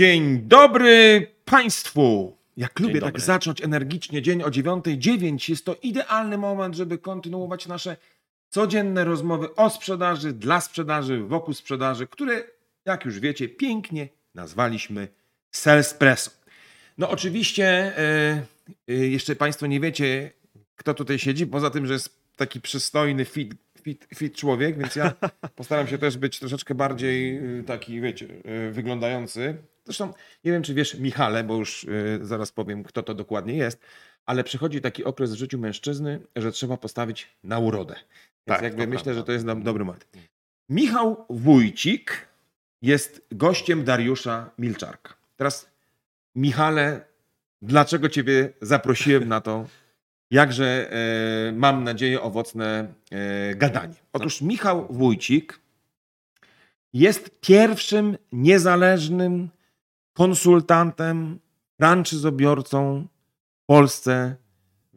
Dzień dobry Państwu! Jak Dzień lubię tak dobry. zacząć energicznie dzień o 9.09, jest to idealny moment, żeby kontynuować nasze codzienne rozmowy o sprzedaży, dla sprzedaży, wokół sprzedaży, które, jak już wiecie, pięknie nazwaliśmy Salespresso. No oczywiście, e, e, jeszcze Państwo nie wiecie, kto tutaj siedzi, poza tym, że jest taki przystojny, fit, fit, fit człowiek, więc ja postaram się też być troszeczkę bardziej e, taki, wiecie, wyglądający. Zresztą nie wiem, czy wiesz, Michale, bo już e, zaraz powiem, kto to dokładnie jest, ale przychodzi taki okres w życiu mężczyzny, że trzeba postawić na urodę. Więc Tak, jakby myślę, prawda. że to jest do- dobry moment. Michał Wójcik jest gościem Dariusza Milczarka. Teraz, Michale, dlaczego Ciebie zaprosiłem na to, jakże e, mam nadzieję owocne e, gadanie? Otóż Michał Wójcik jest pierwszym niezależnym konsultantem, franczyzobiorcą w Polsce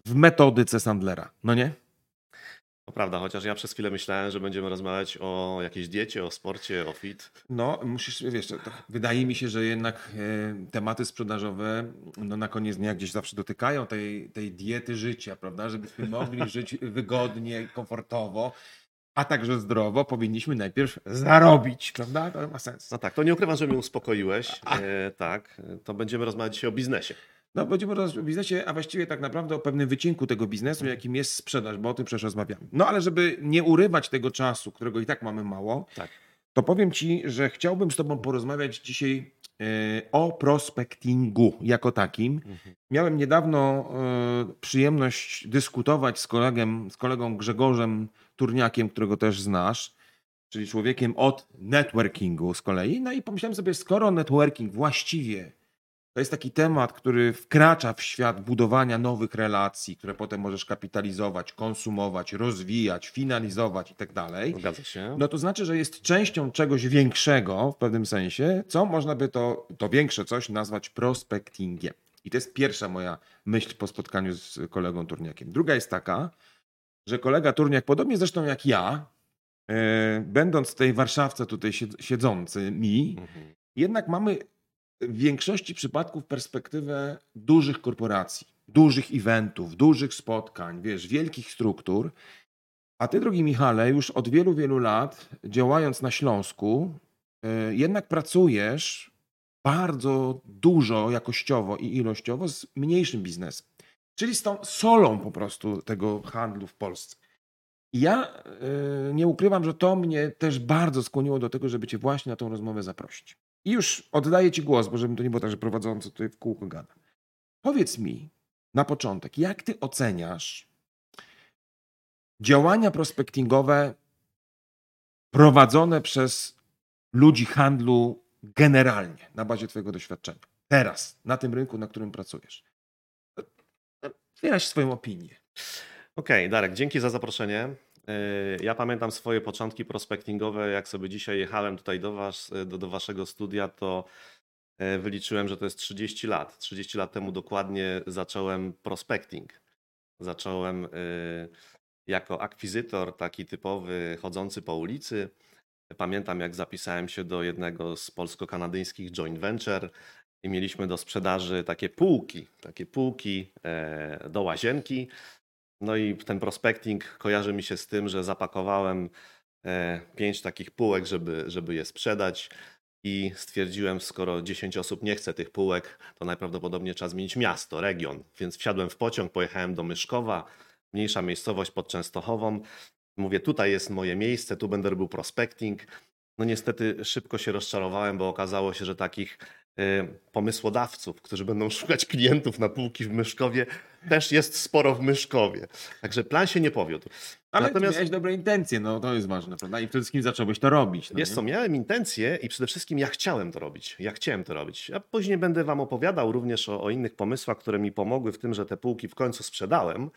w metodyce Sandlera. No nie? To prawda, chociaż ja przez chwilę myślałem, że będziemy rozmawiać o jakiejś diecie, o sporcie, o fit. No, musisz, wiesz, to, wydaje mi się, że jednak e, tematy sprzedażowe no, na koniec dnia gdzieś zawsze dotykają tej, tej diety życia, prawda? Żebyśmy mogli żyć wygodnie, komfortowo, a także zdrowo, powinniśmy najpierw zarobić, prawda? To ma sens. No tak, to nie ukrywam, że mnie uspokoiłeś. E, tak, to będziemy rozmawiać dzisiaj o biznesie. No, będziemy rozmawiać o biznesie, a właściwie tak naprawdę o pewnym wycinku tego biznesu, jakim jest sprzedaż, bo o tym przecież rozmawiamy. No, ale żeby nie urywać tego czasu, którego i tak mamy mało, Tak. to powiem Ci, że chciałbym z Tobą porozmawiać dzisiaj e, o prospectingu jako takim. Miałem niedawno e, przyjemność dyskutować z, kolegem, z kolegą Grzegorzem Turniakiem, którego też znasz, czyli człowiekiem od networkingu z kolei. No i pomyślałem sobie, skoro networking właściwie to jest taki temat, który wkracza w świat budowania nowych relacji, które potem możesz kapitalizować, konsumować, rozwijać, finalizować i tak dalej. Zgadza się. No to znaczy, że jest częścią czegoś większego w pewnym sensie, co można by to, to większe coś nazwać prospectingiem. I to jest pierwsza moja myśl po spotkaniu z kolegą Turniakiem. Druga jest taka, że kolega Turniak, podobnie zresztą jak ja, e, będąc w tej Warszawce tutaj sied- siedzący mi, Mhm. jednak mamy w większości przypadków perspektywę dużych korporacji, dużych eventów, dużych spotkań, wiesz, wielkich struktur. A ty, drogi Michale, już od wielu, wielu lat działając na Śląsku, y, jednak pracujesz bardzo dużo jakościowo i ilościowo z mniejszym biznesem. Czyli z tą solą po prostu tego handlu w Polsce. I ja y, nie ukrywam, że to mnie też bardzo skłoniło do tego, żeby cię właśnie na tą rozmowę zaprosić. I już oddaję ci głos, bo żebym to nie było tak, że prowadzący tutaj w kółko gada. Powiedz mi na początek, jak ty oceniasz działania prospectingowe prowadzone przez ludzi handlu generalnie na bazie twojego doświadczenia? Teraz, na tym rynku, na którym pracujesz. Wyraź swoją opinię. Okej, Darek, dzięki za zaproszenie. E, Ja pamiętam swoje początki prospectingowe, jak sobie dzisiaj jechałem tutaj do, was, do, do waszego studia, to e, wyliczyłem, że to jest 30 lat. 30 lat temu dokładnie zacząłem prospecting. Zacząłem jako akwizytor, taki typowy, chodzący po ulicy. Pamiętam, jak zapisałem się do jednego z polsko-kanadyjskich joint venture i mieliśmy do sprzedaży takie półki, takie półki e, do łazienki. No i ten prospecting kojarzy mi się z tym, że zapakowałem e, pięć takich półek, żeby, żeby je sprzedać. I stwierdziłem, skoro 10 osób nie chce tych półek, to najprawdopodobniej trzeba zmienić miasto, region. Więc wsiadłem w pociąg, pojechałem do Myszkowa, mniejsza miejscowość pod Częstochową. Mówię, tutaj jest moje miejsce, tu będę robił prospecting. No niestety szybko się rozczarowałem, bo okazało się, że takich pomysłodawców, którzy będą szukać klientów na półki w Myszkowie, też jest sporo w Myszkowie. Także plan się nie powiódł. Ale Natomiast- miałeś dobre intencje, no to jest ważne, prawda? I przede wszystkim zacząłeś to robić. No Wiesz nie? co, miałem intencje i przede wszystkim ja chciałem to robić. Ja chciałem to robić. A później będę Wam opowiadał również o, o innych pomysłach, które mi pomogły w tym, że te półki w końcu sprzedałem.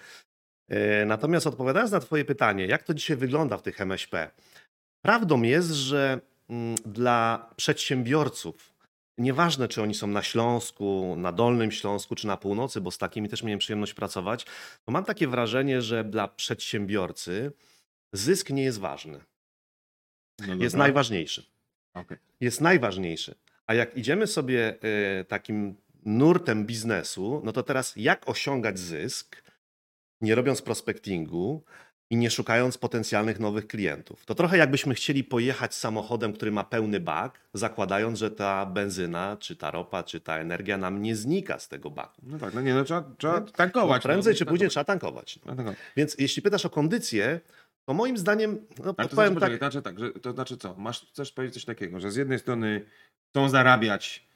E, Natomiast odpowiadając na Twoje pytanie, jak to dzisiaj wygląda w tych MŚP? Prawdą jest, że mm, dla przedsiębiorców, nieważne czy oni są na Śląsku, na Dolnym Śląsku czy na północy, bo z takimi też miałem przyjemność pracować, to mam takie wrażenie, że dla przedsiębiorcy zysk nie jest ważny. No Jest najważniejszy. Okej. jest najważniejszy. A jak idziemy sobie y, takim nurtem biznesu, no to teraz jak osiągać zysk, nie robiąc prospectingu i nie szukając potencjalnych nowych klientów? To trochę jakbyśmy chcieli pojechać samochodem, który ma pełny bak, zakładając, że ta benzyna, czy ta ropa, czy ta energia nam nie znika z tego baku. No tak, no nie, no trzeba, trzeba tankować. Bo prędzej no, czy później trzeba tankować. No, tak, Więc jeśli pytasz o kondycję, to moim zdaniem, no Ale to znaczy, tak, tak... znaczy tak, że, to znaczy co? Masz, chcesz powiedzieć coś takiego, że z jednej strony chcą zarabiać,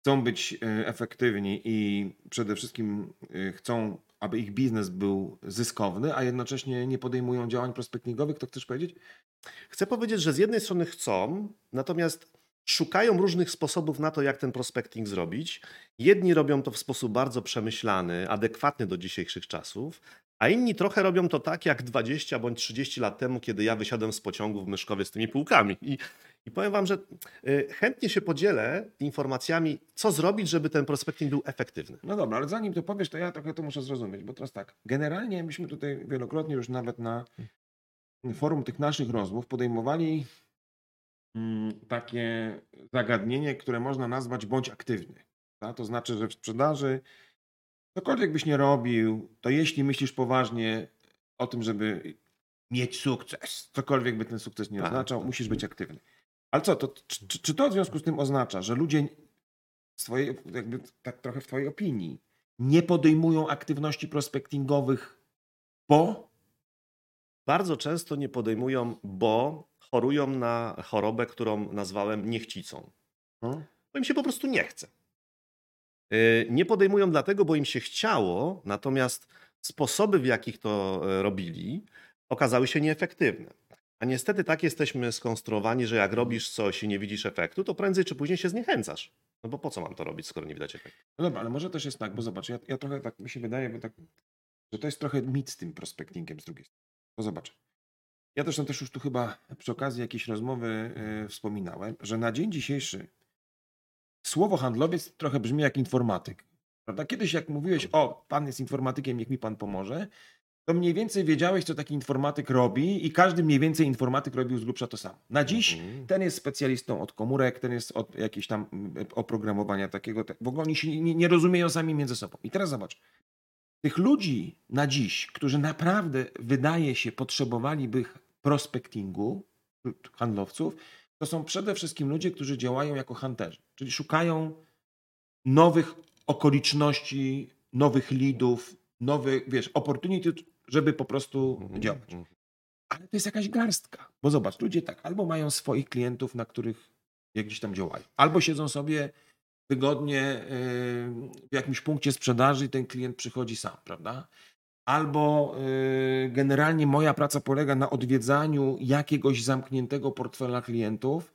chcą być e, efektywni i przede wszystkim e, chcą, aby ich biznes był zyskowny, a jednocześnie nie podejmują działań prospektingowych, to chcesz powiedzieć? Chcę powiedzieć, że z jednej strony chcą, natomiast szukają różnych sposobów na to, jak ten prospecting zrobić. Jedni robią to w sposób bardzo przemyślany, adekwatny do dzisiejszych czasów, a inni trochę robią to tak jak 20 bądź 30 lat temu, kiedy ja wysiadłem z pociągu w Myszkowie z tymi półkami. I, i powiem Wam, że y, chętnie się podzielę informacjami, co zrobić, żeby ten prospecting był efektywny. No dobra, ale zanim to powiesz, to ja trochę to muszę zrozumieć, bo teraz tak, generalnie myśmy tutaj wielokrotnie już nawet na forum tych naszych rozmów podejmowali mm, takie zagadnienie, które można nazwać bądź aktywny. Tak? To znaczy, że w sprzedaży cokolwiek byś nie robił, to jeśli myślisz poważnie o tym, żeby mieć sukces, cokolwiek by ten sukces nie Tak. oznaczał, musisz być aktywny. Ale co, to, czy, czy- to w związku z tym oznacza, że ludzie swojej, jakby tak trochę w twojej opinii, nie podejmują aktywności prospektingowych, bo Bardzo często nie podejmują, bo chorują na chorobę, którą nazwałem niechcicą. no, bo im się po prostu nie chce. Yy, Nie podejmują dlatego, bo im się chciało, natomiast sposoby, w jakich to e, robili, okazały się nieefektywne. A niestety tak jesteśmy skonstruowani, że jak robisz coś i nie widzisz efektu, to prędzej czy później się zniechęcasz. No bo po co mam to robić, skoro nie widać efektu? no dobra, ale może też jest tak, bo zobacz, ja, ja trochę tak mi się wydaje, bo tak, że to jest trochę mit z tym prospektingiem z drugiej strony. Bo zobacz, ja też, też już tu chyba przy okazji jakiejś rozmowy e, wspominałem, że na dzień dzisiejszy słowo handlowiec trochę brzmi jak informatyk. Prawda? Kiedyś jak mówiłeś, o, pan jest informatykiem, niech mi pan pomoże, to mniej więcej wiedziałeś, co taki informatyk robi i każdy mniej więcej informatyk robił z grubsza to samo. Na dziś Mhm. ten jest specjalistą od komórek, ten jest od jakiegoś tam mm, oprogramowania takiego. W ogóle oni się nie, nie rozumieją sami między sobą. I teraz zobacz. Tych ludzi na dziś, którzy naprawdę wydaje się potrzebowaliby prospektingu, handlowców, to są przede wszystkim ludzie, którzy działają jako hunterzy, czyli szukają nowych okoliczności, nowych lidów, nowych, wiesz, opportunity, żeby po prostu Mhm. działać. Ale to jest jakaś garstka. Bo zobacz, ludzie tak albo mają swoich klientów, na których jak gdzieś tam działają, albo siedzą sobie wygodnie yy, w jakimś punkcie sprzedaży i ten klient przychodzi sam, prawda? Albo yy, generalnie moja praca polega na odwiedzaniu jakiegoś zamkniętego portfela klientów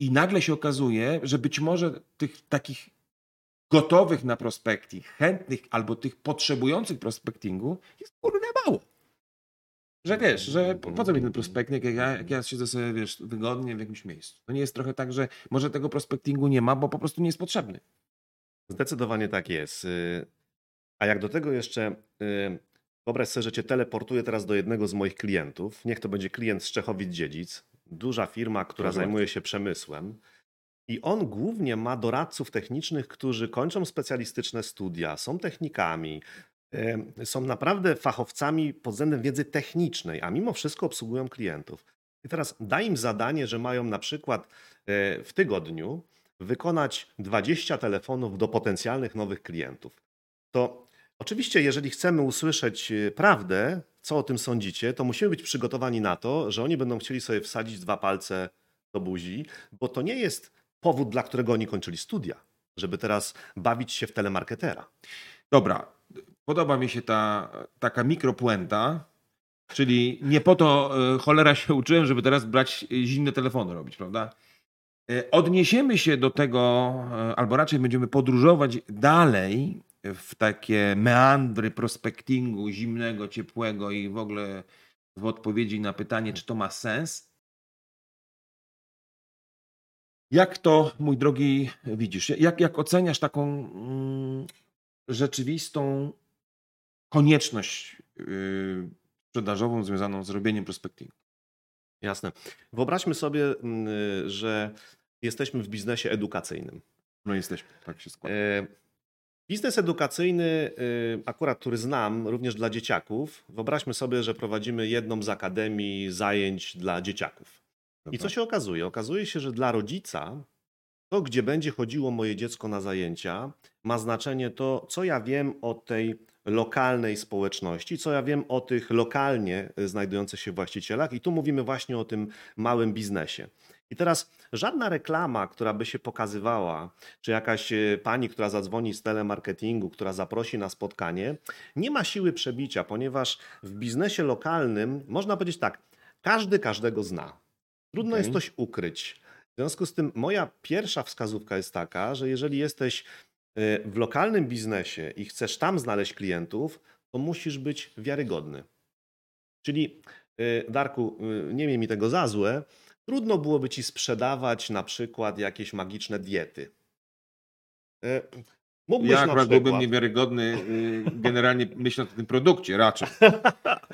i nagle się okazuje, że być może tych takich gotowych na prospekting, chętnych albo tych potrzebujących prospektingu jest kurde mało. Że wiesz, że po po co mi ten prospekting, jak ja, jak ja siedzę sobie, wiesz, wygodnie w jakimś miejscu. To nie jest trochę tak, że może tego prospektingu nie ma, bo po prostu nie jest potrzebny. Zdecydowanie tak jest. Y, A jak do tego jeszcze y, wyobraź sobie, że cię teleportuję teraz do jednego z moich klientów. Niech to będzie klient z Czechowic-Dziedzic, duża firma, która Proszę zajmuje się przemysłem. I on głównie ma doradców technicznych, którzy kończą specjalistyczne studia, są technikami, są naprawdę fachowcami pod względem wiedzy technicznej, a mimo wszystko obsługują klientów. I teraz daj im zadanie, że mają na przykład y, w tygodniu wykonać 20 telefonów do potencjalnych nowych klientów. To oczywiście, jeżeli chcemy usłyszeć y, prawdę, co o tym sądzicie, to musimy być przygotowani na to, że oni będą chcieli sobie wsadzić dwa palce do buzi, bo to nie jest powód, dla którego oni kończyli studia, żeby teraz bawić się w telemarketera. Dobra, podoba mi się ta taka mikropuenta, czyli nie po to e, cholera się uczyłem, żeby teraz brać zimne telefony robić, prawda? E, Odniesiemy się do tego, e, albo raczej będziemy podróżować dalej w takie meandry prospektingu zimnego, ciepłego i w ogóle w odpowiedzi na pytanie, czy to ma sens. Jak to, mój drogi, widzisz? Jak, jak oceniasz taką mm, rzeczywistą konieczność yy, sprzedażową związaną z robieniem prospektingu? Jasne. Wyobraźmy sobie, mm, że jesteśmy w biznesie edukacyjnym. No jesteśmy, tak się składa. E, Biznes edukacyjny, y, akurat który znam, również dla dzieciaków. Wyobraźmy sobie, że prowadzimy jedną z akademii zajęć dla dzieciaków. I co się okazuje? Okazuje się, że dla rodzica to, gdzie będzie chodziło moje dziecko na zajęcia, ma znaczenie to, co ja wiem o tej lokalnej społeczności, co ja wiem o tych lokalnie znajdujących się właścicielach. I tu mówimy właśnie o tym małym biznesie. I teraz żadna reklama, która by się pokazywała, czy jakaś e, pani, która zadzwoni z telemarketingu, która zaprosi na spotkanie, nie ma siły przebicia, ponieważ w biznesie lokalnym można powiedzieć tak, każdy każdego zna. Trudno okay. jest coś ukryć. W związku z tym moja pierwsza wskazówka jest taka, że jeżeli jesteś e, w lokalnym biznesie i chcesz tam znaleźć klientów, to musisz być wiarygodny. Czyli e, Darku, nie miej mi tego za złe, Trudno byłoby ci sprzedawać na przykład jakieś magiczne diety. Mógłbyś ja akurat przykład... byłbym niewiarygodny, y, generalnie myśląc o tym produkcie raczej.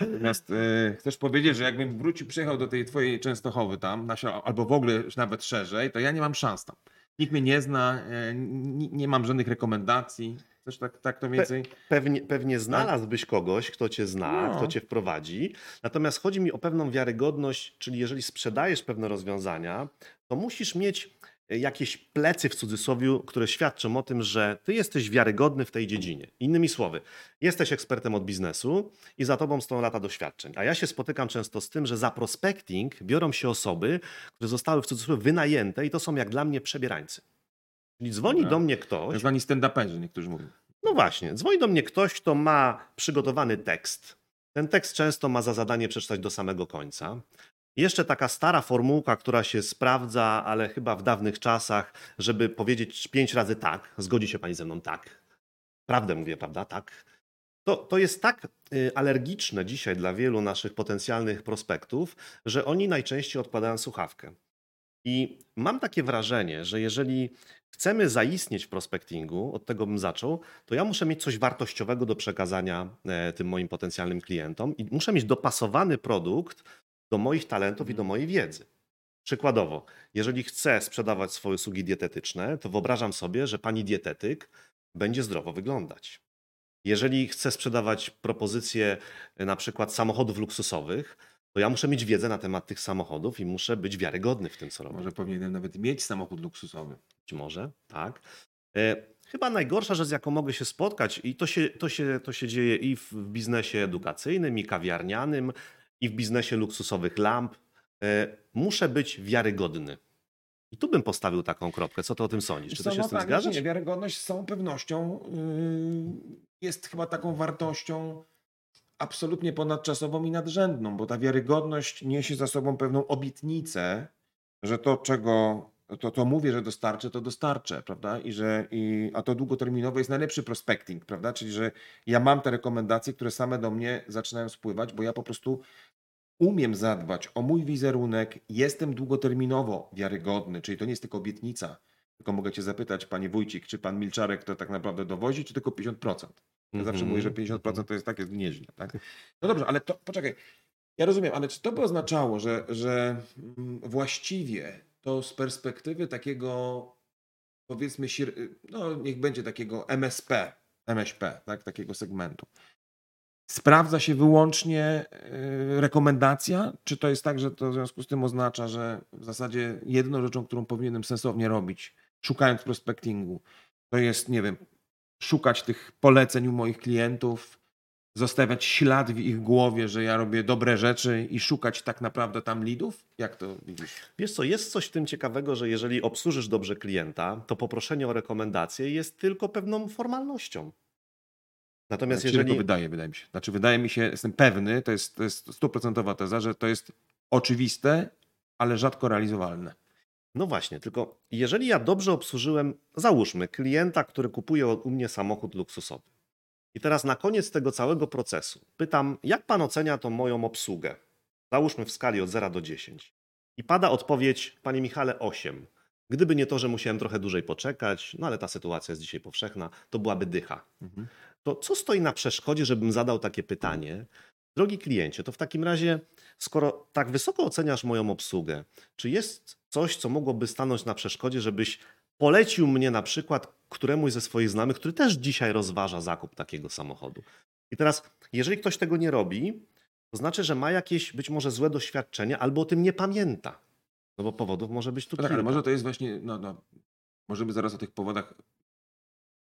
Natomiast e, chcesz powiedzieć, że jakbym wrócił, przyjechał do tej twojej Częstochowy tam, albo w ogóle nawet szerzej, to ja nie mam szans tam. Nikt mnie nie zna, e, nie mam żadnych rekomendacji. Też tak, tak to więcej. Pe pewnie, pewnie tak? znalazłbyś kogoś, kto cię zna, no. kto cię wprowadzi. Natomiast chodzi mi o pewną wiarygodność, czyli jeżeli sprzedajesz pewne rozwiązania, to musisz mieć jakieś plecy w cudzysłowie, które świadczą o tym, że ty jesteś wiarygodny w tej dziedzinie. Innymi słowy, jesteś ekspertem od biznesu i za tobą stoją lata doświadczeń. A ja się spotykam często z tym, że za prospecting biorą się osoby, które zostały w cudzysłowie wynajęte i to są jak dla mnie przebierańcy. Czyli dzwoni Dobra. do mnie ktoś. Tak zwani stand-uperzy, niektórzy mówią. No właśnie, dzwoni do mnie ktoś, kto ma przygotowany tekst. Ten tekst często ma za zadanie przeczytać do samego końca. Jeszcze taka stara formułka, która się sprawdza, ale chyba w dawnych czasach, żeby powiedzieć pięć razy tak, zgodzi się pani ze mną tak. Prawdę mówię, prawda? Tak. To, to jest tak y, alergiczne dzisiaj dla wielu naszych potencjalnych prospektów, że oni najczęściej odkładają słuchawkę. I mam takie wrażenie, że jeżeli chcemy zaistnieć w prospectingu, od tego bym zaczął, to ja muszę mieć coś wartościowego do przekazania e, tym moim potencjalnym klientom i muszę mieć dopasowany produkt do moich talentów i do mojej wiedzy. Przykładowo, jeżeli chcę sprzedawać swoje usługi dietetyczne, to wyobrażam sobie, że pani dietetyk będzie zdrowo wyglądać. Jeżeli chcę sprzedawać propozycje e, na przykład samochodów luksusowych, to ja muszę mieć wiedzę na temat tych samochodów i muszę być wiarygodny w tym, co robię. Może powinienem nawet mieć samochód luksusowy. Być może, tak. E, chyba najgorsza rzecz, z jaką mogę się spotkać, i to się, to się, to się dzieje i w biznesie edukacyjnym, i kawiarnianym, i w biznesie luksusowych lamp. E, muszę być wiarygodny. I tu bym postawił taką kropkę. Co ty o tym sądzisz? Czy to się no z tym tak, zgadzasz? Nie, wiarygodność z całą pewnością yy, jest chyba taką wartością absolutnie ponadczasową i nadrzędną, bo ta wiarygodność niesie za sobą pewną obietnicę, że to, czego to, to mówię, że dostarczę, to dostarczę, prawda? I że, i, a to długoterminowo jest najlepszy prospecting, prawda? Czyli, że ja mam te rekomendacje, które same do mnie zaczynają spływać, bo ja po prostu umiem zadbać o mój wizerunek, jestem długoterminowo wiarygodny, czyli to nie jest tylko obietnica, tylko mogę Cię zapytać, Panie Wójcik, czy Pan Milczarek to tak naprawdę dowozi, czy tylko 50%? Ja zawsze mówię, że 50% mhm. to jest takie nieźle. Tak? No dobrze, ale to poczekaj. Ja rozumiem, ale czy to by oznaczało, że, że mm, właściwie to z perspektywy takiego, powiedzmy, no niech będzie takiego MSP, MŚP, tak, takiego segmentu, sprawdza się wyłącznie y, rekomendacja, czy to jest tak, że to w związku z tym oznacza, że w zasadzie jedną rzeczą, którą powinienem sensownie robić, szukając prospectingu, to jest, nie wiem, szukać tych poleceń u moich klientów, zostawiać ślad w ich głowie, że ja robię dobre rzeczy i szukać tak naprawdę tam lidów? Jak to widzisz? Wiesz co, jest coś w tym ciekawego, że jeżeli obsłużysz dobrze klienta, to poproszenie o rekomendację jest tylko pewną formalnością. Natomiast znaczy, jeżeli... wydaje, wydaje mi się. Znaczy wydaje mi się, jestem pewny, to jest, to jest stuprocentowa teza, że to jest oczywiste, ale rzadko realizowalne. No właśnie, tylko jeżeli ja dobrze obsłużyłem, załóżmy, klienta, który kupuje u mnie samochód luksusowy. I teraz na koniec tego całego procesu pytam, jak pan ocenia tą moją obsługę? Załóżmy w skali od 0 do 10. I pada odpowiedź, panie Michale, 8. Gdyby nie to, że musiałem trochę dłużej poczekać, no ale ta sytuacja jest dzisiaj powszechna, to byłaby dycha. Mhm. To co stoi na przeszkodzie, żebym zadał takie pytanie? Drogi kliencie, to w takim razie, skoro tak wysoko oceniasz moją obsługę, czy jest coś, co mogłoby stanąć na przeszkodzie, żebyś polecił mnie na przykład któremuś ze swoich znajomych, który też dzisiaj rozważa zakup takiego samochodu? I teraz, jeżeli ktoś tego nie robi, to znaczy, że ma jakieś być może złe doświadczenie albo o tym nie pamięta. No bo powodów może być tu No tak, ale może to jest właśnie, no, no, możemy zaraz o tych powodach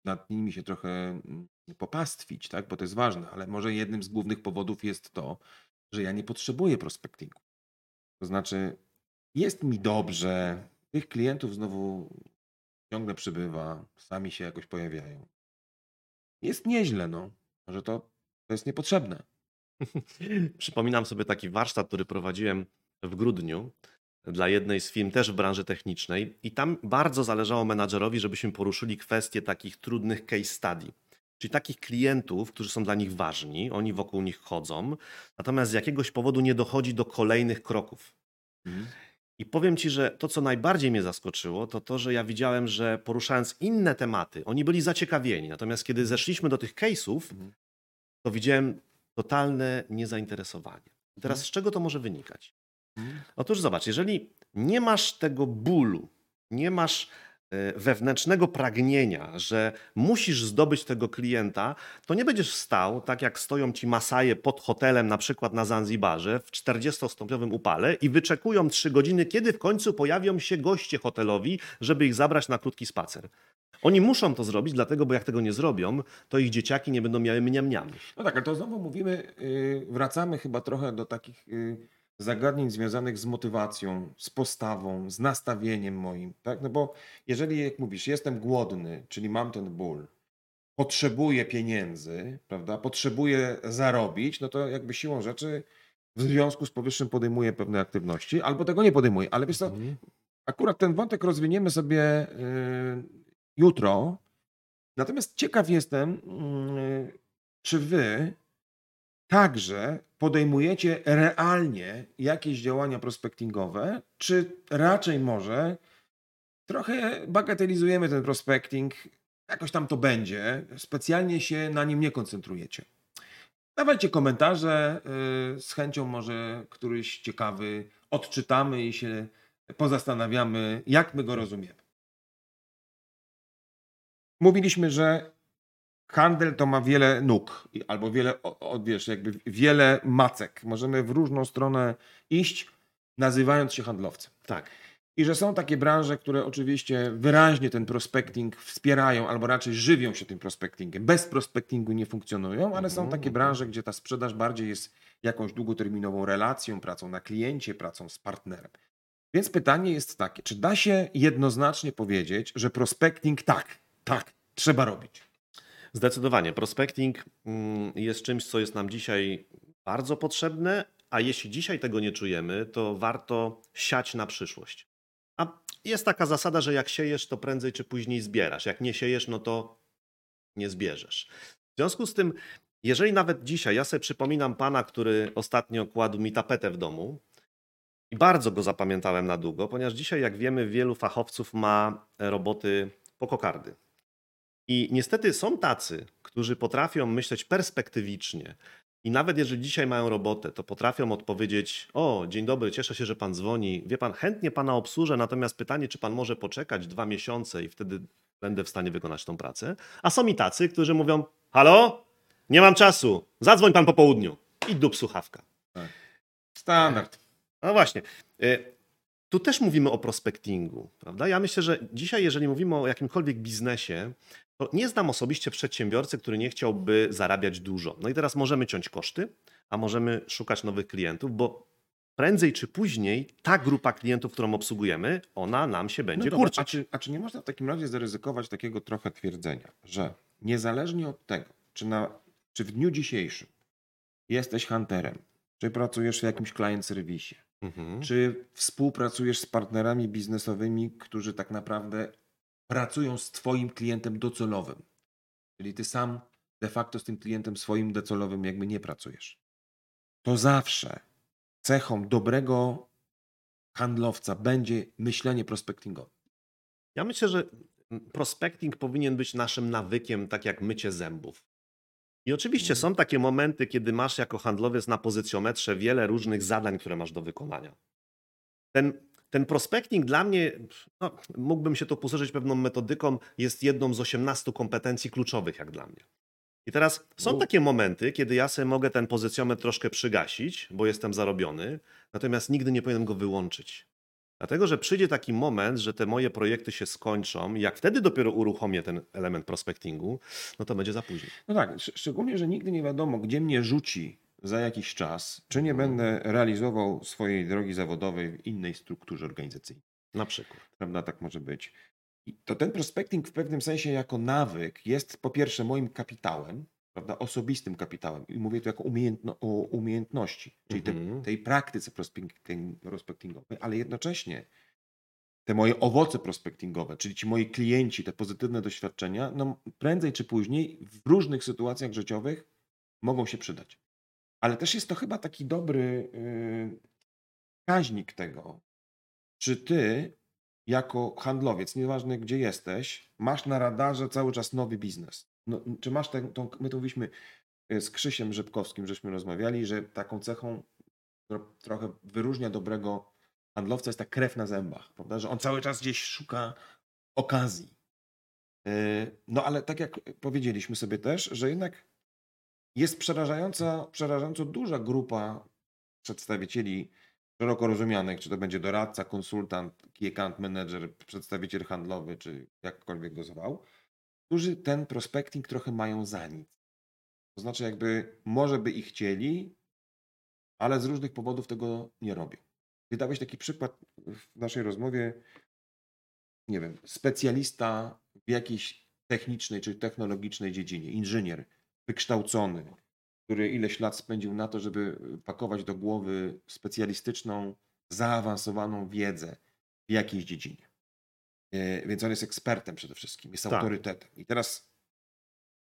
nad nimi się trochę mm, popastwić, tak? bo to jest ważne, ale może jednym z głównych powodów jest to, że ja nie potrzebuję prospectingu. To znaczy, jest mi dobrze, tych klientów znowu ciągle przybywa, sami się jakoś pojawiają. Jest nieźle, no. Może to, to jest niepotrzebne. Przypominam sobie taki warsztat, który prowadziłem w grudniu dla jednej z firm, też w branży technicznej, i tam bardzo zależało menadżerowi, żebyśmy poruszyli kwestie takich trudnych case study. Czyli takich klientów, którzy są dla nich ważni, oni wokół nich chodzą, natomiast z jakiegoś powodu nie dochodzi do kolejnych kroków. Mhm. I powiem Ci, że to, co najbardziej mnie zaskoczyło, to to, że ja widziałem, że poruszając inne tematy, oni byli zaciekawieni. Natomiast kiedy zeszliśmy do tych case'ów, Mhm. to widziałem totalne niezainteresowanie. I teraz z czego to może wynikać? Mhm. Otóż zobacz, jeżeli nie masz tego bólu, nie masz wewnętrznego pragnienia, że musisz zdobyć tego klienta, to nie będziesz stał, tak jak stoją ci Masaje pod hotelem, na przykład na Zanzibarze, w 40-stopniowym upale i wyczekują 3 godziny, kiedy w końcu pojawią się goście hotelowi, żeby ich zabrać na krótki spacer. Oni muszą to zrobić, dlatego, bo jak tego nie zrobią, to ich dzieciaki nie będą miały mniam No tak, ale to znowu mówimy, yy, wracamy chyba trochę do takich yy, zagadnień związanych z motywacją, z postawą, z nastawieniem moim, tak? No bo jeżeli, jak mówisz, jestem głodny, czyli mam ten ból, potrzebuję pieniędzy, prawda, potrzebuję zarobić, no to jakby siłą rzeczy w związku z powyższym podejmuję pewne aktywności, albo tego nie podejmuję. Ale wiesz co, akurat ten wątek rozwiniemy sobie yy, jutro. Natomiast ciekaw jestem, yy, czy wy także podejmujecie realnie jakieś działania prospectingowe, czy raczej może trochę bagatelizujemy ten prospecting, jakoś tam to będzie, specjalnie się na nim nie koncentrujecie. Dawajcie komentarze, yy, z chęcią może któryś ciekawy odczytamy i się pozastanawiamy, jak my go rozumiemy. Mówiliśmy, że handel to ma wiele nóg, albo wiele, o, o, wiesz, jakby wiele macek. Możemy w różną stronę iść, nazywając się handlowcem. Tak. I że są takie branże, które oczywiście wyraźnie ten prospecting wspierają, albo raczej żywią się tym prospectingiem. Bez prospectingu nie funkcjonują, ale są Mhm, takie mhm. branże, gdzie ta sprzedaż bardziej jest jakąś długoterminową relacją, pracą na kliencie, pracą z partnerem. Więc pytanie jest takie, czy da się jednoznacznie powiedzieć, że prospecting tak, tak, trzeba robić? Zdecydowanie. Prospecting mm, jest czymś, co jest nam dzisiaj bardzo potrzebne, a jeśli dzisiaj tego nie czujemy, to warto siać na przyszłość. A jest taka zasada, że jak siejesz, to prędzej czy później zbierasz. Jak nie siejesz, no to nie zbierzesz. W związku z tym, jeżeli nawet dzisiaj, ja sobie przypominam pana, który ostatnio kładł mi tapetę w domu i bardzo go zapamiętałem na długo, ponieważ dzisiaj, jak wiemy, wielu fachowców ma roboty po kokardy. I niestety są tacy, którzy potrafią myśleć perspektywicznie. I nawet jeżeli dzisiaj mają robotę, to potrafią odpowiedzieć: O, dzień dobry, cieszę się, że pan dzwoni. Wie pan, chętnie pana obsłużę, natomiast pytanie, czy pan może poczekać dwa miesiące i wtedy będę w stanie wykonać tą pracę. A są i tacy, którzy mówią: Halo, nie mam czasu, zadzwoń pan po południu. I dup słuchawka. Standard. No właśnie. y, Tu też mówimy o prospectingu, prawda? Ja myślę, że dzisiaj, jeżeli mówimy o jakimkolwiek biznesie, nie znam osobiście przedsiębiorcy, który nie chciałby zarabiać dużo. No i teraz możemy ciąć koszty, a możemy szukać nowych klientów, bo prędzej czy później ta grupa klientów, którą obsługujemy, ona nam się będzie No dobra, a, kurczyć. czy, a czy nie można w takim razie zaryzykować takiego trochę twierdzenia, że niezależnie od tego, czy, na, czy w dniu dzisiejszym jesteś hunterem, czy pracujesz w jakimś client serwisie, Mhm. czy współpracujesz z partnerami biznesowymi, którzy tak naprawdę pracują z Twoim klientem docelowym, czyli Ty sam de facto z tym klientem swoim docelowym jakby nie pracujesz, to zawsze cechą dobrego handlowca będzie myślenie prospectingowe. Ja myślę, że prospecting powinien być naszym nawykiem, tak jak mycie zębów. I oczywiście Mhm. są takie momenty, kiedy masz jako handlowiec na pozycjometrze wiele różnych zadań, które masz do wykonania. Ten, ten prospecting dla mnie, no, mógłbym się to posłużyć pewną metodyką, jest jedną z 18 kompetencji kluczowych, jak dla mnie. I teraz są takie momenty, kiedy ja sobie mogę ten pozycjometr troszkę przygasić, bo jestem zarobiony, natomiast nigdy nie powinienem go wyłączyć. Dlatego, że przyjdzie taki moment, że te moje projekty się skończą, i jak wtedy dopiero uruchomię ten element prospectingu, no to będzie za późno. No tak, sz- szczególnie, że nigdy nie wiadomo, gdzie mnie rzuci za jakiś czas, czy nie będę realizował swojej drogi zawodowej w innej strukturze organizacyjnej. Na przykład. Prawda, tak może być. I to ten prospecting w pewnym sensie jako nawyk jest po pierwsze moim kapitałem, prawda, osobistym kapitałem. I mówię tu jako umiejętno, o umiejętności, czyli te, Mhm. tej praktyce prospecting, prospectingowej, ale jednocześnie te moje owoce prospectingowe, czyli ci moi klienci, te pozytywne doświadczenia, no prędzej czy później w różnych sytuacjach życiowych mogą się przydać. Ale też jest to chyba taki dobry yy, wskaźnik tego, czy ty jako handlowiec, nieważne gdzie jesteś, masz na radarze cały czas nowy biznes. No, czy masz tę, tą, my to mówiliśmy y, z Krzysiem Rzepkowskim, żeśmy rozmawiali, że taką cechą, która trochę wyróżnia dobrego handlowca jest ta krew na zębach, prawda? Że on cały czas gdzieś szuka okazji. Yy, No ale tak jak powiedzieliśmy sobie też, że jednak jest przerażająca, przerażająco duża grupa przedstawicieli szeroko rozumianych, czy to będzie doradca, konsultant, key account manager, przedstawiciel handlowy, czy jakkolwiek go zwał, którzy ten prospecting trochę mają za nic. To znaczy jakby może by i chcieli, ale z różnych powodów tego nie robią. Ty taki przykład w naszej rozmowie, nie wiem, specjalista w jakiejś technicznej czy technologicznej dziedzinie, inżynier wykształcony, który ileś lat spędził na to, żeby pakować do głowy specjalistyczną, zaawansowaną wiedzę w jakiejś dziedzinie. E, Więc on jest ekspertem przede wszystkim, jest Tak. autorytetem. I teraz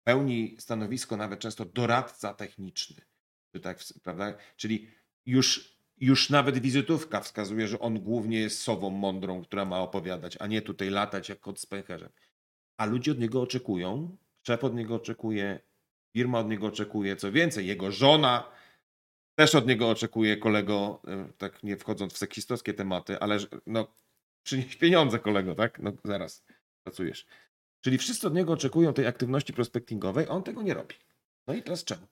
pełni stanowisko nawet często doradca techniczny. Czy tak, prawda? Czyli już, już nawet wizytówka wskazuje, że on głównie jest sową mądrą, która ma opowiadać, a nie tutaj latać jak kot z pęcherzem. A ludzie od niego oczekują, szef od niego oczekuje, firma od niego oczekuje, co więcej, jego żona też od niego oczekuje, kolego, e, tak nie wchodząc w seksistowskie tematy, ale no, przynieś pieniądze, kolego, tak? No zaraz pracujesz. Czyli wszyscy od niego oczekują tej aktywności prospectingowej, a on tego nie robi. No i teraz czemu?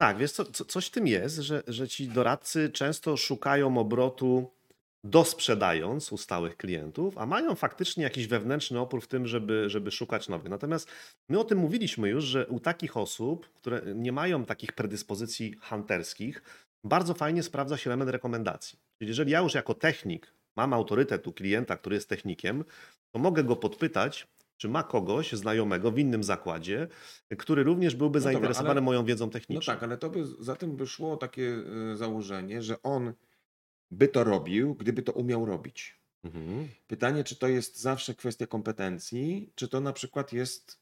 Tak, wiesz co, co, coś w tym jest, że, że ci doradcy często szukają obrotu dosprzedając u stałych klientów, a mają faktycznie jakiś wewnętrzny opór w tym, żeby, żeby szukać nowych. Natomiast my o tym mówiliśmy już, że u takich osób, które nie mają takich predyspozycji hunterskich, bardzo fajnie sprawdza się element rekomendacji. Czyli jeżeli ja już jako technik mam autorytet u klienta, który jest technikiem, to mogę go podpytać, czy ma kogoś znajomego w innym zakładzie, który również byłby No dobra, zainteresowany ale- moją wiedzą No techniczną. tak, ale to by, za tym by szło takie y, założenie, że on by to robił, gdyby to umiał robić. Mhm. Pytanie, czy to jest zawsze kwestia kompetencji, czy to na przykład jest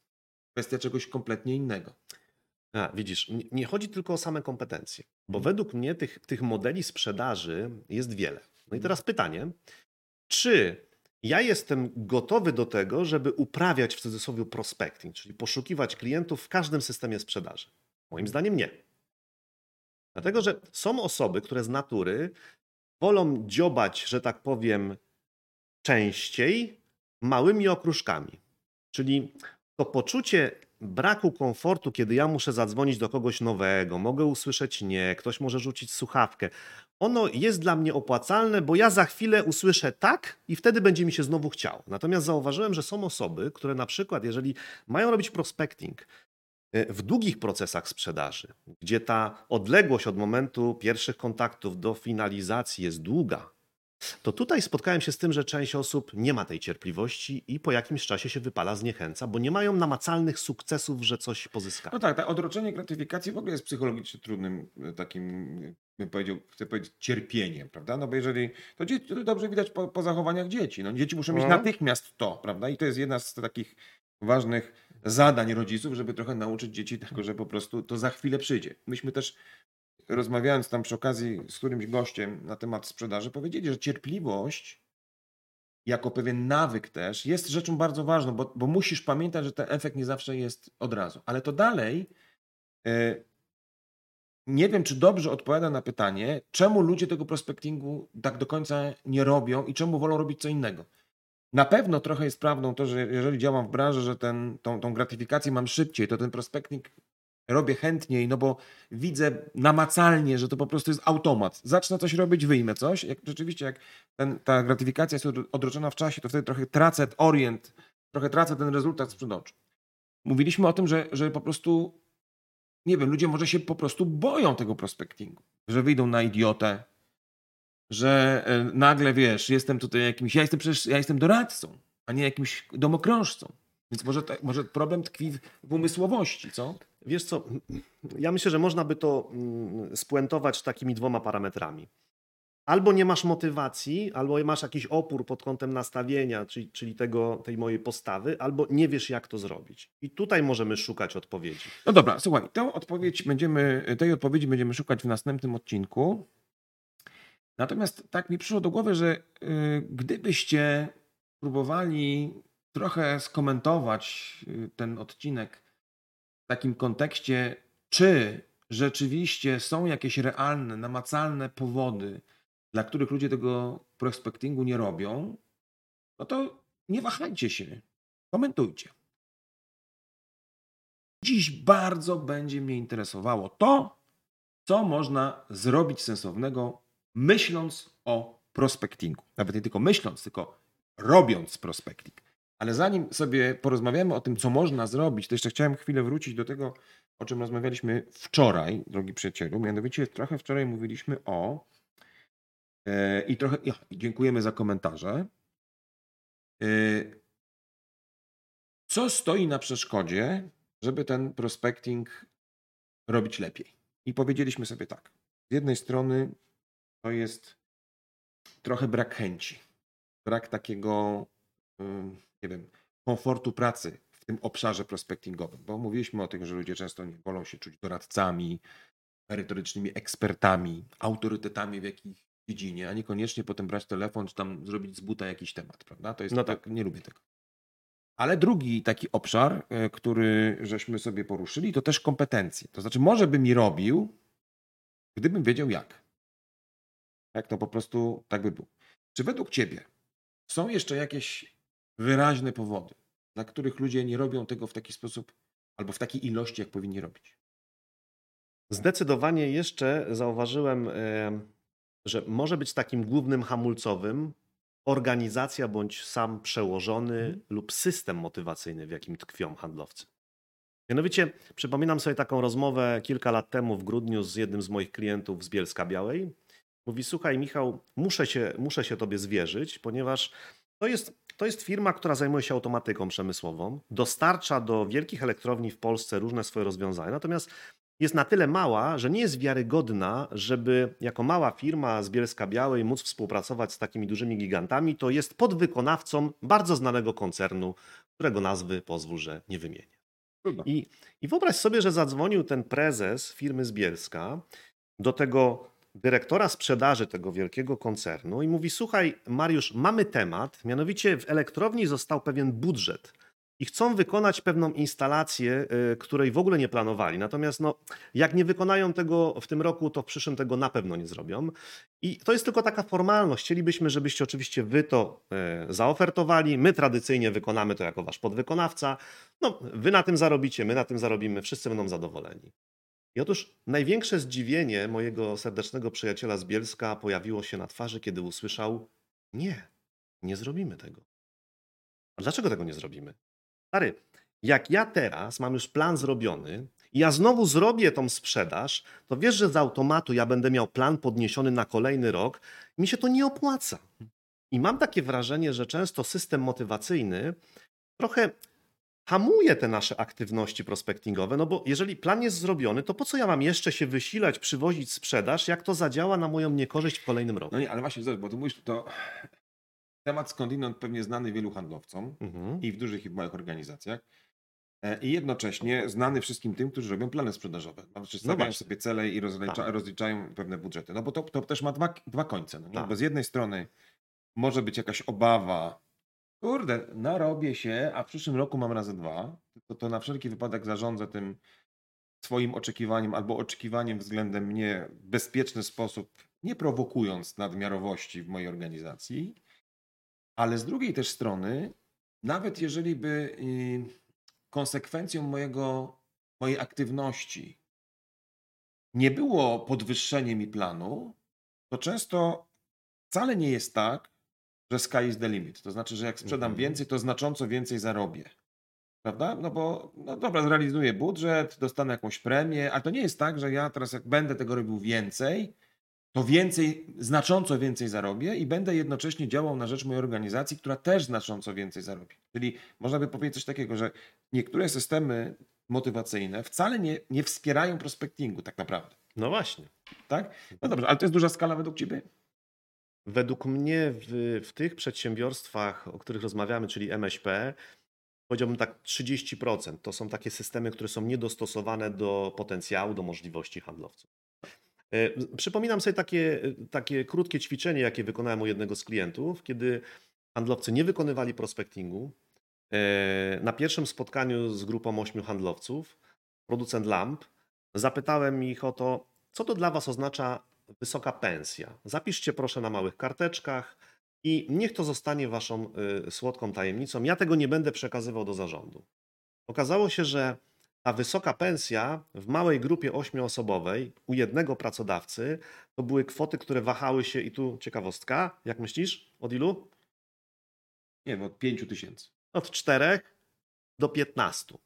kwestia czegoś kompletnie innego. A, widzisz, nie, nie chodzi tylko o same kompetencje, bo Mhm. według mnie tych, tych modeli sprzedaży jest wiele. No i Mhm. teraz pytanie, czy ja jestem gotowy do tego, żeby uprawiać w cudzysłowie prospecting, czyli poszukiwać klientów w każdym systemie sprzedaży? Moim zdaniem nie. Dlatego, że są osoby, które z natury wolą dziobać, że tak powiem, częściej małymi okruszkami. Czyli to poczucie braku komfortu, kiedy ja muszę zadzwonić do kogoś nowego, mogę usłyszeć nie, ktoś może rzucić słuchawkę. Ono jest dla mnie opłacalne, bo ja za chwilę usłyszę tak i wtedy będzie mi się znowu chciało. Natomiast zauważyłem, że są osoby, które na przykład, jeżeli mają robić prospecting w długich procesach sprzedaży, gdzie ta odległość od momentu pierwszych kontaktów do finalizacji jest długa, to tutaj spotkałem się z tym, że część osób nie ma tej cierpliwości i po jakimś czasie się wypala, zniechęca, bo nie mają namacalnych sukcesów, że coś pozyskali. No tak, tak, odroczenie gratyfikacji w ogóle jest psychologicznie trudnym e, takim, bym powiedział, chcę powiedzieć, cierpieniem, prawda? No bo jeżeli, to, dzie- to dobrze widać po, po zachowaniach dzieci. No, dzieci muszą mieć No. natychmiast to, prawda? I to jest jedna z takich ważnych zadań rodziców, żeby trochę nauczyć dzieci tego, że po prostu to za chwilę przyjdzie. Myśmy też rozmawiając tam przy okazji z którymś gościem na temat sprzedaży, powiedzieli, że cierpliwość jako pewien nawyk też jest rzeczą bardzo ważną, bo, bo musisz pamiętać, że ten efekt nie zawsze jest od razu. Ale to dalej E, nie wiem, czy dobrze odpowiada na pytanie, czemu ludzie tego prospectingu tak do końca nie robią i czemu wolą robić co innego. Na pewno trochę jest prawdą to, że jeżeli działam w branży, że ten, tą, tą gratyfikację mam szybciej, to ten prospecting robię chętniej, no bo widzę namacalnie, że to po prostu jest automat. Zacznę coś robić, wyjmę coś. Jak, rzeczywiście, jak ten, ta gratyfikacja jest odroczona w czasie, to wtedy trochę tracę orient, trochę tracę ten rezultat sprzed oczu. Mówiliśmy o tym, że, że po prostu, nie wiem, ludzie może się po prostu boją tego prospectingu, że wyjdą na idiotę, że e, nagle, wiesz, jestem tutaj jakimś, ja jestem przecież, ja jestem doradcą, a nie jakimś domokrążcą. Więc może, może problem tkwi w umysłowości, co? Wiesz co, ja myślę, że można by to mm, spuentować takimi dwoma parametrami. Albo nie masz motywacji, albo masz jakiś opór pod kątem nastawienia, czyli, czyli tego, tej mojej postawy, albo nie wiesz, jak to zrobić. I tutaj możemy szukać odpowiedzi. No dobra, słuchaj, tę odpowiedź będziemy, tej odpowiedzi będziemy szukać w następnym odcinku. Natomiast tak mi przyszło do głowy, że y, gdybyście próbowali trochę skomentować y, ten odcinek w takim kontekście, czy rzeczywiście są jakieś realne, namacalne powody, dla których ludzie tego prospectingu nie robią, no to nie wahajcie się, komentujcie. Dziś bardzo będzie mnie interesowało to, co można zrobić sensownego, myśląc o prospectingu. Nawet nie tylko myśląc, tylko robiąc prospecting. Ale zanim sobie porozmawiamy o tym, co można zrobić, to jeszcze chciałem chwilę wrócić do tego, o czym rozmawialiśmy wczoraj, drogi przyjacielu. Mianowicie trochę wczoraj mówiliśmy o e, i trochę dziękujemy za komentarze. E, co stoi na przeszkodzie, żeby ten prospecting robić lepiej? I powiedzieliśmy sobie tak. Z jednej strony to jest trochę brak chęci, brak takiego nie wiem, komfortu pracy w tym obszarze prospectingowym, bo mówiliśmy o tym, że ludzie często nie wolą się czuć doradcami, merytorycznymi ekspertami, autorytetami w jakiejś dziedzinie, a niekoniecznie potem brać telefon, czy tam zrobić z buta jakiś temat, prawda? To jest no tak, nie lubię tego. Ale drugi taki obszar, e, który żeśmy sobie poruszyli, to też kompetencje. To znaczy, może bym mi robił, gdybym wiedział jak. Jak to po prostu tak by było. Czy według Ciebie są jeszcze jakieś wyraźne powody, dla których ludzie nie robią tego w taki sposób albo w takiej ilości, jak powinni robić. Zdecydowanie jeszcze zauważyłem, że może być takim głównym hamulcowym organizacja bądź sam przełożony hmm. lub system motywacyjny, w jakim tkwią handlowcy. Mianowicie przypominam sobie taką rozmowę kilka lat temu w grudniu z jednym z moich klientów z Bielska Białej. Mówi: Słuchaj, Michał, muszę się, muszę się tobie zwierzyć, ponieważ to jest, to jest firma, która zajmuje się automatyką przemysłową, dostarcza do wielkich elektrowni w Polsce różne swoje rozwiązania, natomiast jest na tyle mała, że nie jest wiarygodna, żeby jako mała firma z Bielska Białej móc współpracować z takimi dużymi gigantami, to jest podwykonawcą bardzo znanego koncernu, którego nazwy pozwól, że nie wymienię. I, I wyobraź sobie, że zadzwonił ten prezes firmy z Bielska do tego dyrektora sprzedaży tego wielkiego koncernu i mówi: Słuchaj, Mariusz, mamy temat, mianowicie w elektrowni został pewien budżet i chcą wykonać pewną instalację, y, której w ogóle nie planowali. Natomiast no, jak nie wykonają tego w tym roku, to w przyszłym tego na pewno nie zrobią. I to jest tylko taka formalność. Chcielibyśmy, żebyście oczywiście wy to y, zaofertowali. My tradycyjnie wykonamy to jako wasz podwykonawca. No, wy na tym zarobicie, my na tym zarobimy, wszyscy będą zadowoleni. I otóż największe zdziwienie mojego serdecznego przyjaciela z Bielska pojawiło się na twarzy, kiedy usłyszał: Nie, nie zrobimy tego. A dlaczego tego nie zrobimy? Stary, jak ja teraz mam już plan zrobiony i ja znowu zrobię tą sprzedaż, to wiesz, że z automatu ja będę miał plan podniesiony na kolejny rok, mi się to nie opłaca. I mam takie wrażenie, że często system motywacyjny trochę hamuje te nasze aktywności prospectingowe, no bo jeżeli plan jest zrobiony, to po co ja mam jeszcze się wysilać, przywozić sprzedaż, jak to zadziała na moją niekorzyść w kolejnym roku? No nie, ale właśnie, bo ty mówisz, to temat skądinąd pewnie znany wielu handlowcom mhm. i w dużych i w małych organizacjach. E, I jednocześnie znany wszystkim tym, którzy robią plany sprzedażowe. Znaczy stawiają no sobie cele i rozlicza, tak. rozliczają pewne budżety. No bo to, to też ma dwa, dwa końce. No, tak. Bo z jednej strony może być jakaś obawa Kurde, narobię się, a w przyszłym roku mam razy dwa. To, to na wszelki wypadek zarządzę tym swoim oczekiwaniem albo oczekiwaniem względem mnie w bezpieczny sposób, nie prowokując nadmiarowości w mojej organizacji, ale z drugiej też strony, nawet jeżeli by y, konsekwencją mojego, mojej aktywności nie było podwyższenie mi planu, to często wcale nie jest tak, że sky is the limit. To znaczy, że jak sprzedam Mhm. więcej, to znacząco więcej zarobię. Prawda? No bo, no dobra, zrealizuję budżet, dostanę jakąś premię, ale to nie jest tak, że ja teraz jak będę tego robił więcej, to więcej, znacząco więcej zarobię i będę jednocześnie działał na rzecz mojej organizacji, która też znacząco więcej zarobi. Czyli można by powiedzieć coś takiego, że niektóre systemy motywacyjne wcale nie, nie wspierają prospectingu tak naprawdę. No właśnie. Tak? No dobrze, ale to jest duża skala według Ciebie? Według mnie w, w tych przedsiębiorstwach, o których rozmawiamy, czyli MŚP, powiedziałbym tak 30%. To są takie systemy, które są niedostosowane do potencjału, do możliwości handlowców. E, Przypominam sobie takie, takie krótkie ćwiczenie, jakie wykonałem u jednego z klientów, kiedy handlowcy nie wykonywali prospectingu. E, Na pierwszym spotkaniu z grupą ośmiu handlowców, producent lamp, zapytałem ich o to, co to dla Was oznacza wysoka pensja. Zapiszcie proszę na małych karteczkach i niech to zostanie Waszą y, słodką tajemnicą. Ja tego nie będę przekazywał do zarządu. Okazało się, że ta wysoka pensja w małej grupie ośmioosobowej u jednego pracodawcy to były kwoty, które wahały się i tu ciekawostka, jak myślisz, od ilu? Nie wiem, od 5 tysięcy. Od 4 do 15.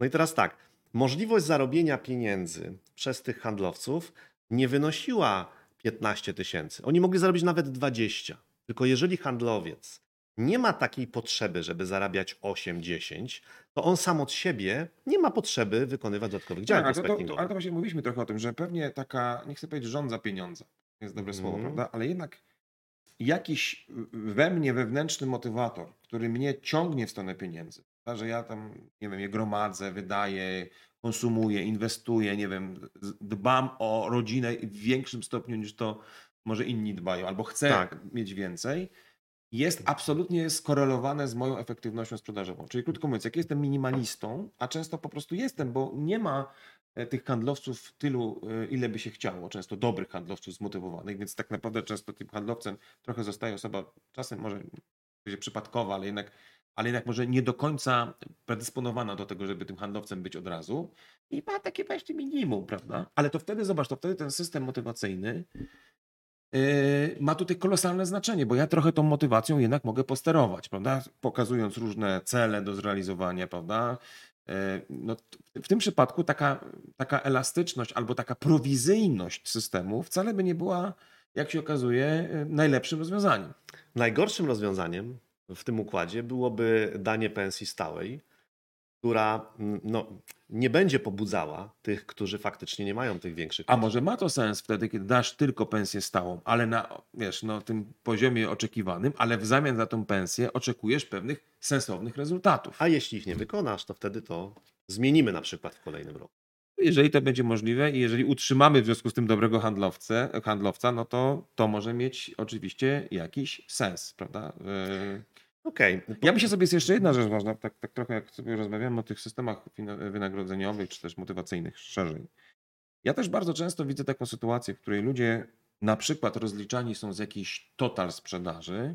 No i teraz tak, możliwość zarobienia pieniędzy przez tych handlowców nie wynosiła 15 tysięcy. Oni mogli zarobić nawet 20. Tylko jeżeli handlowiec nie ma takiej potrzeby, żeby zarabiać 8-10, to on sam od siebie nie ma potrzeby wykonywać dodatkowych działań Tak, ale, to, ale to właśnie mówiliśmy trochę o tym, że pewnie taka, nie chcę powiedzieć rządza pieniądza, to jest dobre słowo, Mhm. prawda? Ale jednak jakiś we mnie wewnętrzny motywator, który mnie ciągnie w stronę pieniędzy? Że ja tam, nie wiem, je gromadzę, wydaję, konsumuję, inwestuję, nie wiem, dbam o rodzinę w większym stopniu niż to może inni dbają, albo chcę Tak. mieć więcej, jest absolutnie skorelowane z moją efektywnością sprzedażową. Czyli krótko mówiąc, jak jestem minimalistą, a często po prostu jestem, bo nie ma e, tych handlowców tylu, e, ile by się chciało, często dobrych handlowców zmotywowanych, więc tak naprawdę często tym handlowcem trochę zostaje osoba, czasem może przypadkowa, ale jednak, ale jednak może nie do końca predysponowana do tego, żeby tym handlowcem być od razu i ma takie właśnie minimum, prawda? Ale to wtedy, zobacz, to wtedy ten system motywacyjny yy, ma tutaj kolosalne znaczenie, bo ja trochę tą motywacją jednak mogę posterować, prawda? Pokazując różne cele do zrealizowania, prawda? Yy, No, w tym przypadku taka, taka elastyczność albo taka prowizyjność systemu wcale by nie była, jak się okazuje, yy, najlepszym rozwiązaniem. Najgorszym rozwiązaniem w tym układzie byłoby danie pensji stałej, która mm, no, nie będzie pobudzała tych, którzy faktycznie nie mają tych większych A może ma to sens wtedy, kiedy dasz tylko pensję stałą, ale na wiesz, no, tym poziomie oczekiwanym, ale w zamian za tą pensję oczekujesz pewnych sensownych rezultatów. A jeśli ich nie wykonasz, to wtedy to zmienimy na przykład w kolejnym roku. Jeżeli to będzie możliwe i jeżeli utrzymamy w związku z tym dobrego handlowcę, handlowca, no to to może mieć oczywiście jakiś sens, prawda? Yy, Okej. Ja myślę sobie, jest jeszcze jedna rzecz ważna, tak, tak trochę jak sobie rozmawiamy o tych systemach wynagrodzeniowych, czy też motywacyjnych szerzej. Ja też bardzo często widzę taką sytuację, w której ludzie na przykład rozliczani są z jakiejś total sprzedaży,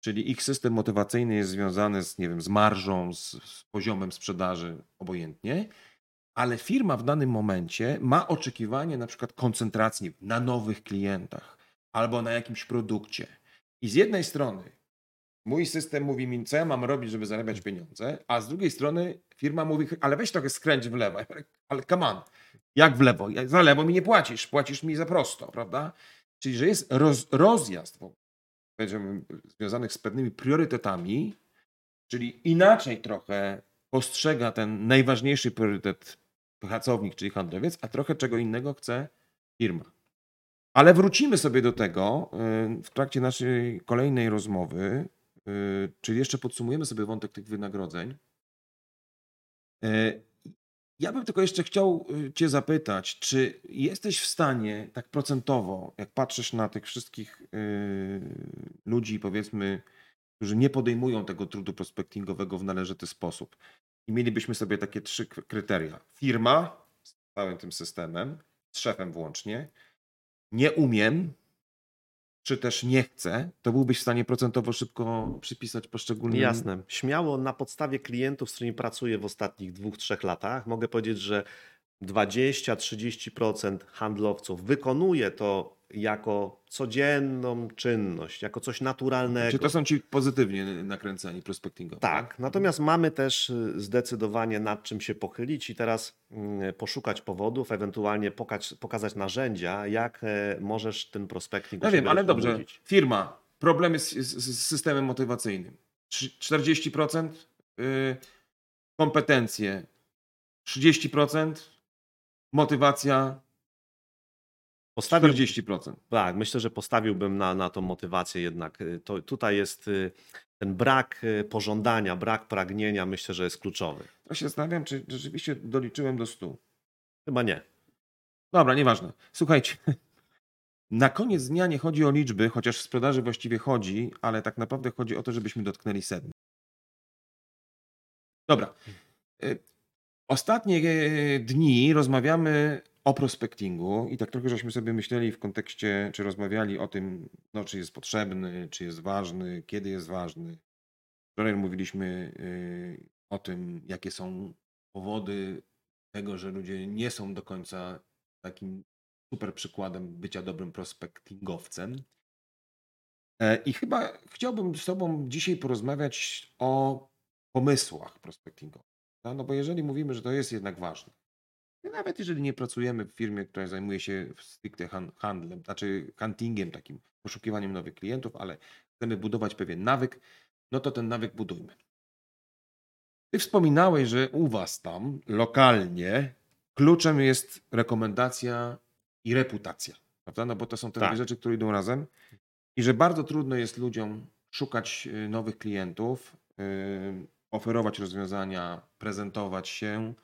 czyli ich system motywacyjny jest związany z, nie wiem, z marżą, z, z poziomem sprzedaży, obojętnie, ale firma w danym momencie ma oczekiwanie na przykład koncentracji na nowych klientach albo na jakimś produkcie. I z jednej strony mój system mówi mi, co ja mam robić, żeby zarabiać pieniądze, a z drugiej strony firma mówi, ale weź trochę skręć w lewo. Ale come on, jak w lewo? Za lewo mi nie płacisz, płacisz mi za prosto, prawda? Czyli, że jest roz, rozjazd, powiedziałbym, związanych z pewnymi priorytetami, czyli inaczej trochę postrzega ten najważniejszy priorytet pracownik, czyli handlowiec, a trochę czego innego chce firma. Ale wrócimy sobie do tego y, w trakcie naszej kolejnej rozmowy, czyli jeszcze podsumujemy sobie wątek tych wynagrodzeń. Y, Ja bym tylko jeszcze chciał y, Cię zapytać, czy jesteś w stanie tak procentowo, jak patrzysz na tych wszystkich y, ludzi, powiedzmy, którzy nie podejmują tego trudu prospektingowego w należyty sposób, i mielibyśmy sobie takie trzy kryteria. Firma z całym tym systemem, z szefem włącznie, nie umiem, czy też nie chcę, to byłbyś w stanie procentowo szybko przypisać poszczególne. Jasne. Śmiało na podstawie klientów, z którymi pracuję w ostatnich dwóch, trzech latach, mogę powiedzieć, że 20-30% handlowców wykonuje to jako codzienną czynność, jako coś naturalnego. Czy to są ci pozytywnie nakręceni prospectingowo? Tak, natomiast mamy też y, zdecydowanie nad czym się pochylić i teraz mm, poszukać powodów, ewentualnie pokać, pokazać narzędzia, jak e, możesz ten prospecting Ja wiem, ale dobrze. rozbudzić. Firma, problemy z, z, systemem motywacyjnym. Trzy- 40% y, kompetencje, 30% motywacja, Postawił, 40%. tak, myślę, że postawiłbym na, na tą motywację jednak. Y, To, tutaj jest y, ten brak y, pożądania, brak pragnienia, myślę, że jest kluczowy. To się zastanawiam, czy rzeczywiście doliczyłem do 100. Chyba nie. Dobra, nieważne. Słuchajcie. Na koniec dnia nie chodzi o liczby, chociaż w sprzedaży właściwie chodzi, ale tak naprawdę chodzi o to, żebyśmy dotknęli sedna. Dobra. Ostatnie e, dni rozmawiamy o prospectingu i tak trochę żeśmy sobie myśleli w kontekście, czy rozmawiali o tym, no, czy jest potrzebny, czy jest ważny, kiedy jest ważny. Wczoraj mówiliśmy y, o tym, jakie są powody tego, że ludzie nie są do końca takim super przykładem bycia dobrym prospectingowcem. E, I chyba chciałbym z Tobą dzisiaj porozmawiać o pomysłach prospectingowych. No, no bo jeżeli mówimy, że to jest jednak ważne, nawet jeżeli nie pracujemy w firmie, która zajmuje się stricte han- handlem, znaczy huntingiem, takim poszukiwaniem nowych klientów, ale chcemy budować pewien nawyk, no to ten nawyk budujmy. Ty wspominałeś, że u Was tam lokalnie kluczem jest rekomendacja i reputacja, prawda? No bo to są te Tak. dwie rzeczy, które idą razem i że bardzo trudno jest ludziom szukać y, nowych klientów, y, oferować rozwiązania, prezentować się,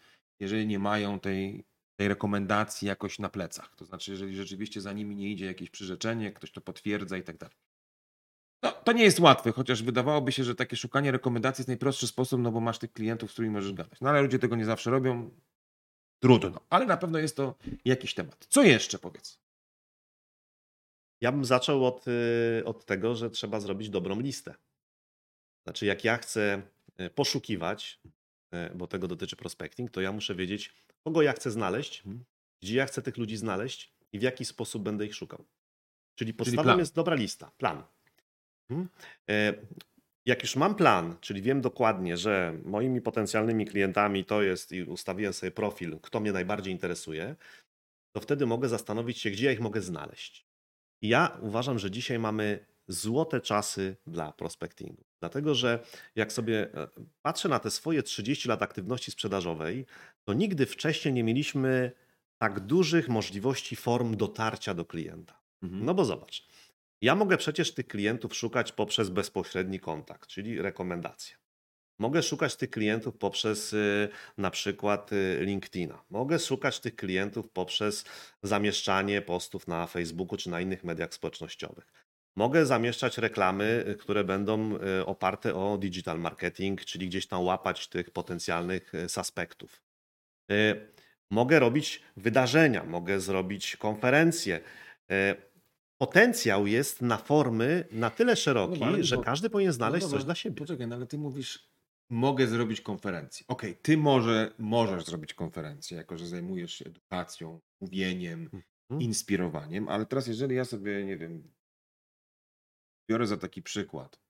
jeżeli nie mają tej, tej rekomendacji jakoś na plecach. To znaczy, jeżeli rzeczywiście za nimi nie idzie jakieś przyrzeczenie, ktoś to potwierdza i tak dalej. No, to nie jest łatwe, chociaż wydawałoby się, że takie szukanie rekomendacji jest najprostszy sposób, no bo masz tych klientów, z którymi możesz gadać. No ale ludzie tego nie zawsze robią. Trudno, ale na pewno jest to jakiś temat. Co jeszcze powiedz? Ja bym zaczął od, y, od tego, że trzeba zrobić dobrą listę. Znaczy, jak ja chcę poszukiwać, y, bo tego dotyczy prospecting, to ja muszę wiedzieć, kogo ja chcę znaleźć, Mhm. gdzie ja chcę tych ludzi znaleźć i w jaki sposób będę ich szukał. Czyli podstawą plan. jest dobra lista, plan. Mhm. E, Jak już mam plan, czyli wiem dokładnie, że moimi potencjalnymi klientami to jest i ustawiłem sobie profil, kto mnie najbardziej interesuje, to wtedy mogę zastanowić się, gdzie ja ich mogę znaleźć. I ja uważam, że dzisiaj mamy złote czasy dla prospectingu. Dlatego, że jak sobie e, patrzę na te swoje 30 lat aktywności sprzedażowej, to nigdy wcześniej nie mieliśmy tak dużych możliwości form dotarcia do klienta. Mhm. No bo zobacz, ja mogę przecież tych klientów szukać poprzez bezpośredni kontakt, czyli rekomendacje. Mogę szukać tych klientów poprzez y, na przykład y, LinkedIna. Mogę szukać tych klientów poprzez zamieszczanie postów na Facebooku czy na innych mediach społecznościowych. Mogę zamieszczać reklamy, y, które będą y, oparte o digital marketing, czyli gdzieś tam łapać tych potencjalnych y, suspektów. Mogę robić wydarzenia, mogę zrobić konferencje. Potencjał jest na formy na tyle szeroki, No, ale że bo- każdy powinien znaleźć No coś dla siebie. Poczekaj, no ale ty mówisz, mogę zrobić konferencję. Okej, ty może możesz zrobić konferencję, jako że zajmujesz się edukacją, mówieniem, Mhm. inspirowaniem, ale teraz jeżeli ja sobie, nie wiem, biorę za taki przykład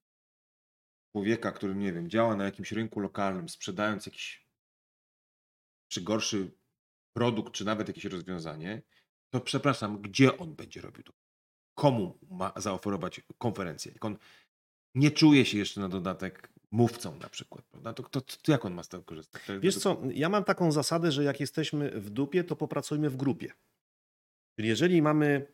człowieka, który, nie wiem, działa na jakimś rynku lokalnym, sprzedając jakiś czy gorszy produkt, czy nawet jakieś rozwiązanie, to przepraszam, gdzie on będzie robił to? Komu ma zaoferować konferencję? Jak on nie czuje się jeszcze na dodatek mówcą na przykład, prawda? To, to, to jak on ma z tego korzystać? Wiesz co, ja mam taką zasadę, że jak jesteśmy w dupie, to popracujmy w grupie. Czyli jeżeli mamy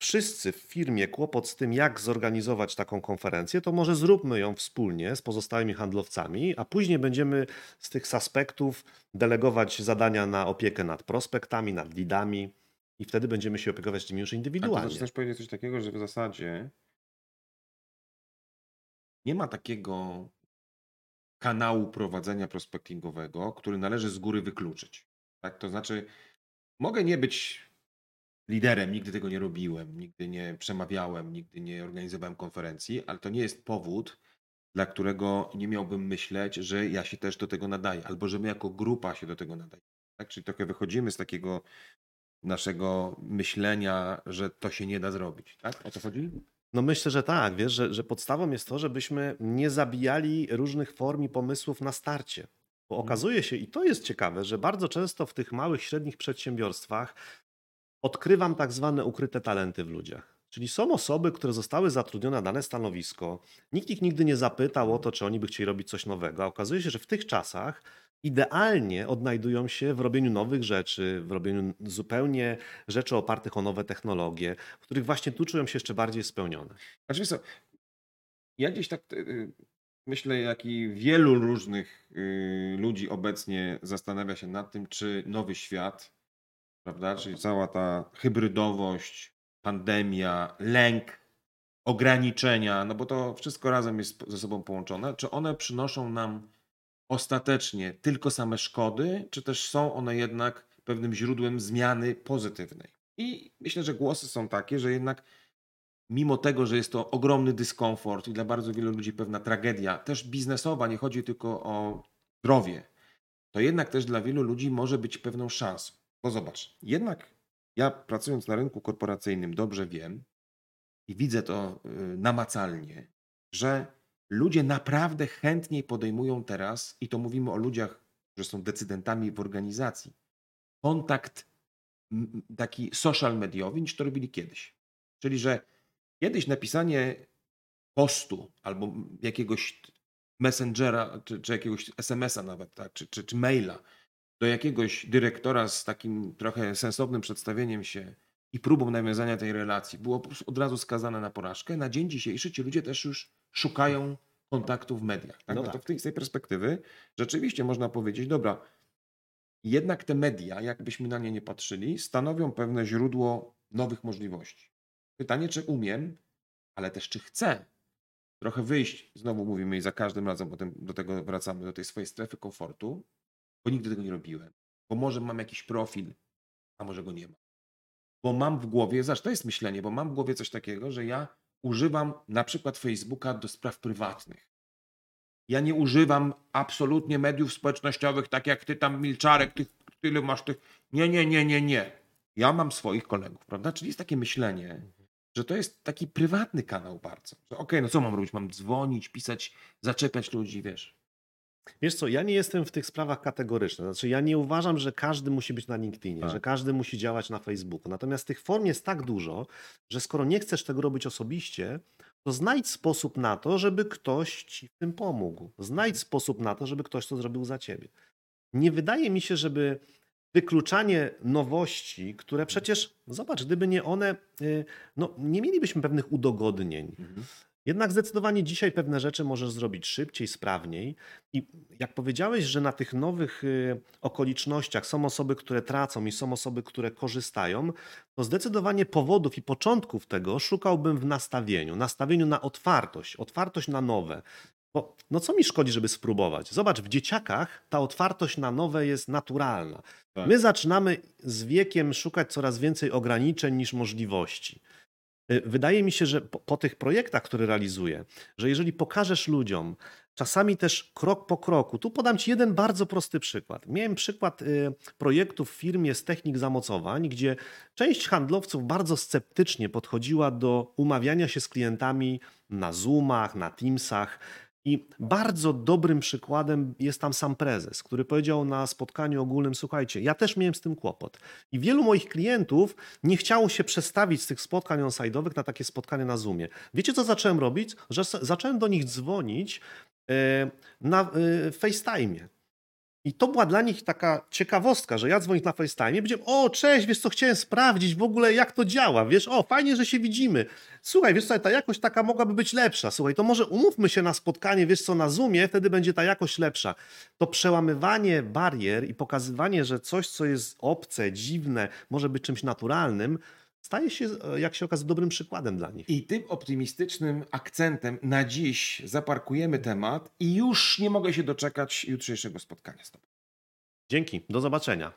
wszyscy w firmie kłopot z tym, jak zorganizować taką konferencję, to może zróbmy ją wspólnie z pozostałymi handlowcami, a później będziemy z tych aspektów delegować zadania na opiekę nad prospektami, nad leadami i wtedy będziemy się opiekować nimi już to indywidualnie. chcesz powiedzieć coś takiego, że w zasadzie nie ma takiego kanału prowadzenia prospectingowego, który należy z góry wykluczyć. Tak? To znaczy, mogę nie być liderem, nigdy tego nie robiłem, nigdy nie przemawiałem, nigdy nie organizowałem konferencji, ale to nie jest powód, dla którego nie miałbym myśleć, że ja się też do tego nadaję, albo że my jako grupa się do tego nadajemy. Tak? Czyli trochę wychodzimy z takiego naszego myślenia, że to się nie da zrobić. Tak? O co chodzi? No myślę, że tak, wiesz, że, że podstawą jest to, żebyśmy nie zabijali różnych form i pomysłów na starcie. Bo Mhm. okazuje się, i to jest ciekawe, że bardzo często w tych małych, średnich przedsiębiorstwach odkrywam tak zwane ukryte talenty w ludziach. Czyli są osoby, które zostały zatrudnione na dane stanowisko. Nikt ich nigdy nie zapytał o to, czy oni by chcieli robić coś nowego. A okazuje się, że w tych czasach idealnie odnajdują się w robieniu nowych rzeczy, w robieniu zupełnie rzeczy opartych o nowe technologie, w których właśnie tu czują się jeszcze bardziej spełnione. Znaczy co, ja gdzieś tak y, myślę, jak i wielu różnych y, ludzi obecnie zastanawia się nad tym, czy nowy świat, prawda, czyli cała ta hybrydowość, pandemia, lęk, ograniczenia, no bo to wszystko razem jest ze sobą połączone, czy one przynoszą nam ostatecznie tylko same szkody, czy też są one jednak pewnym źródłem zmiany pozytywnej. I myślę, że głosy są takie, że jednak mimo tego, że jest to ogromny dyskomfort i dla bardzo wielu ludzi pewna tragedia, też biznesowa, nie chodzi tylko o zdrowie, to jednak też dla wielu ludzi może być pewną szansą. Bo zobacz, jednak ja pracując na rynku korporacyjnym dobrze wiem i widzę to y, namacalnie, że ludzie naprawdę chętniej podejmują teraz, i to mówimy o ludziach, którzy są decydentami w organizacji, kontakt taki social mediowy niż to robili kiedyś. Czyli, że kiedyś napisanie postu albo jakiegoś messengera, czy, czy jakiegoś SMS-a nawet, tak, czy, czy, czy maila do jakiegoś dyrektora z takim trochę sensownym przedstawieniem się i próbą nawiązania tej relacji było od razu skazane na porażkę. Na dzień dzisiejszy ci ludzie też już szukają kontaktu w mediach. Tak? No No to tak. w tej, z tej perspektywy rzeczywiście można powiedzieć, dobra, jednak te media, jakbyśmy na nie nie patrzyli, stanowią pewne źródło nowych możliwości. Pytanie, czy umiem, ale też czy chcę trochę wyjść, znowu mówimy i za każdym razem potem do tego wracamy, do tej swojej strefy komfortu, bo nigdy tego nie robiłem. Bo może mam jakiś profil, a może go nie mam. Bo mam w głowie, zobacz, to jest myślenie, bo mam w głowie coś takiego, że ja używam na przykład Facebooka do spraw prywatnych. Ja nie używam absolutnie mediów społecznościowych, tak jak ty tam, Milczarek, tych, tyle masz tych. Nie, nie, nie, nie, nie. Ja mam swoich kolegów, prawda? Czyli jest takie myślenie, że to jest taki prywatny kanał bardzo. Okej, no co mam robić? Mam dzwonić, pisać, zaczepiać ludzi, wiesz. Wiesz co, ja nie jestem w tych sprawach kategoryczny. Znaczy, ja nie uważam, że każdy musi być na LinkedInie, Tak. że każdy musi działać na Facebooku. Natomiast tych form jest tak dużo, że skoro nie chcesz tego robić osobiście, to znajdź sposób na to, żeby ktoś ci w tym pomógł. Znajdź sposób na to, żeby ktoś to zrobił za ciebie. Nie wydaje mi się, żeby wykluczanie nowości, które przecież, zobacz, gdyby nie one, y, no nie mielibyśmy pewnych udogodnień. Jednak zdecydowanie dzisiaj pewne rzeczy możesz zrobić szybciej, sprawniej. I jak powiedziałeś, że na tych nowych y, okolicznościach są osoby, które tracą i są osoby, które korzystają, to zdecydowanie powodów i początków tego szukałbym w nastawieniu. Nastawieniu na otwartość, otwartość na nowe. Bo no co mi szkodzi, żeby spróbować? Zobacz, w dzieciakach ta otwartość na nowe jest naturalna. Tak. My zaczynamy z wiekiem szukać coraz więcej ograniczeń niż możliwości. Y, Wydaje mi się, że po, po tych projektach, które realizuję, że jeżeli pokażesz ludziom, czasami też krok po kroku, tu podam Ci jeden bardzo prosty przykład. Miałem przykład y, projektu w firmie z technik zamocowań, gdzie część handlowców bardzo sceptycznie podchodziła do umawiania się z klientami na Zoomach, na Teamsach. I bardzo dobrym przykładem jest tam sam prezes, który powiedział na spotkaniu ogólnym: Słuchajcie, ja też miałem z tym kłopot. I wielu moich klientów nie chciało się przestawić z tych spotkań on-side'owych na takie spotkania na Zoomie. Wiecie, co zacząłem robić? Że zacząłem do nich dzwonić e, na e, FaceTime. I to była dla nich taka ciekawostka, że ja dzwonię na FaceTime powiedziałem, o cześć, wiesz co, chciałem sprawdzić w ogóle jak to działa, wiesz, o fajnie, że się widzimy. Słuchaj, wiesz co, ta jakość taka mogłaby być lepsza, słuchaj, to może umówmy się na spotkanie, wiesz co, na Zoomie, wtedy będzie ta jakość lepsza. To przełamywanie barier i pokazywanie, że coś, co jest obce, dziwne, może być czymś naturalnym, staje się, e, jak się okazuje, dobrym przykładem dla nich. I tym optymistycznym akcentem na dziś zaparkujemy temat i już nie mogę się doczekać jutrzejszego spotkania z Tobą. Dzięki, do zobaczenia.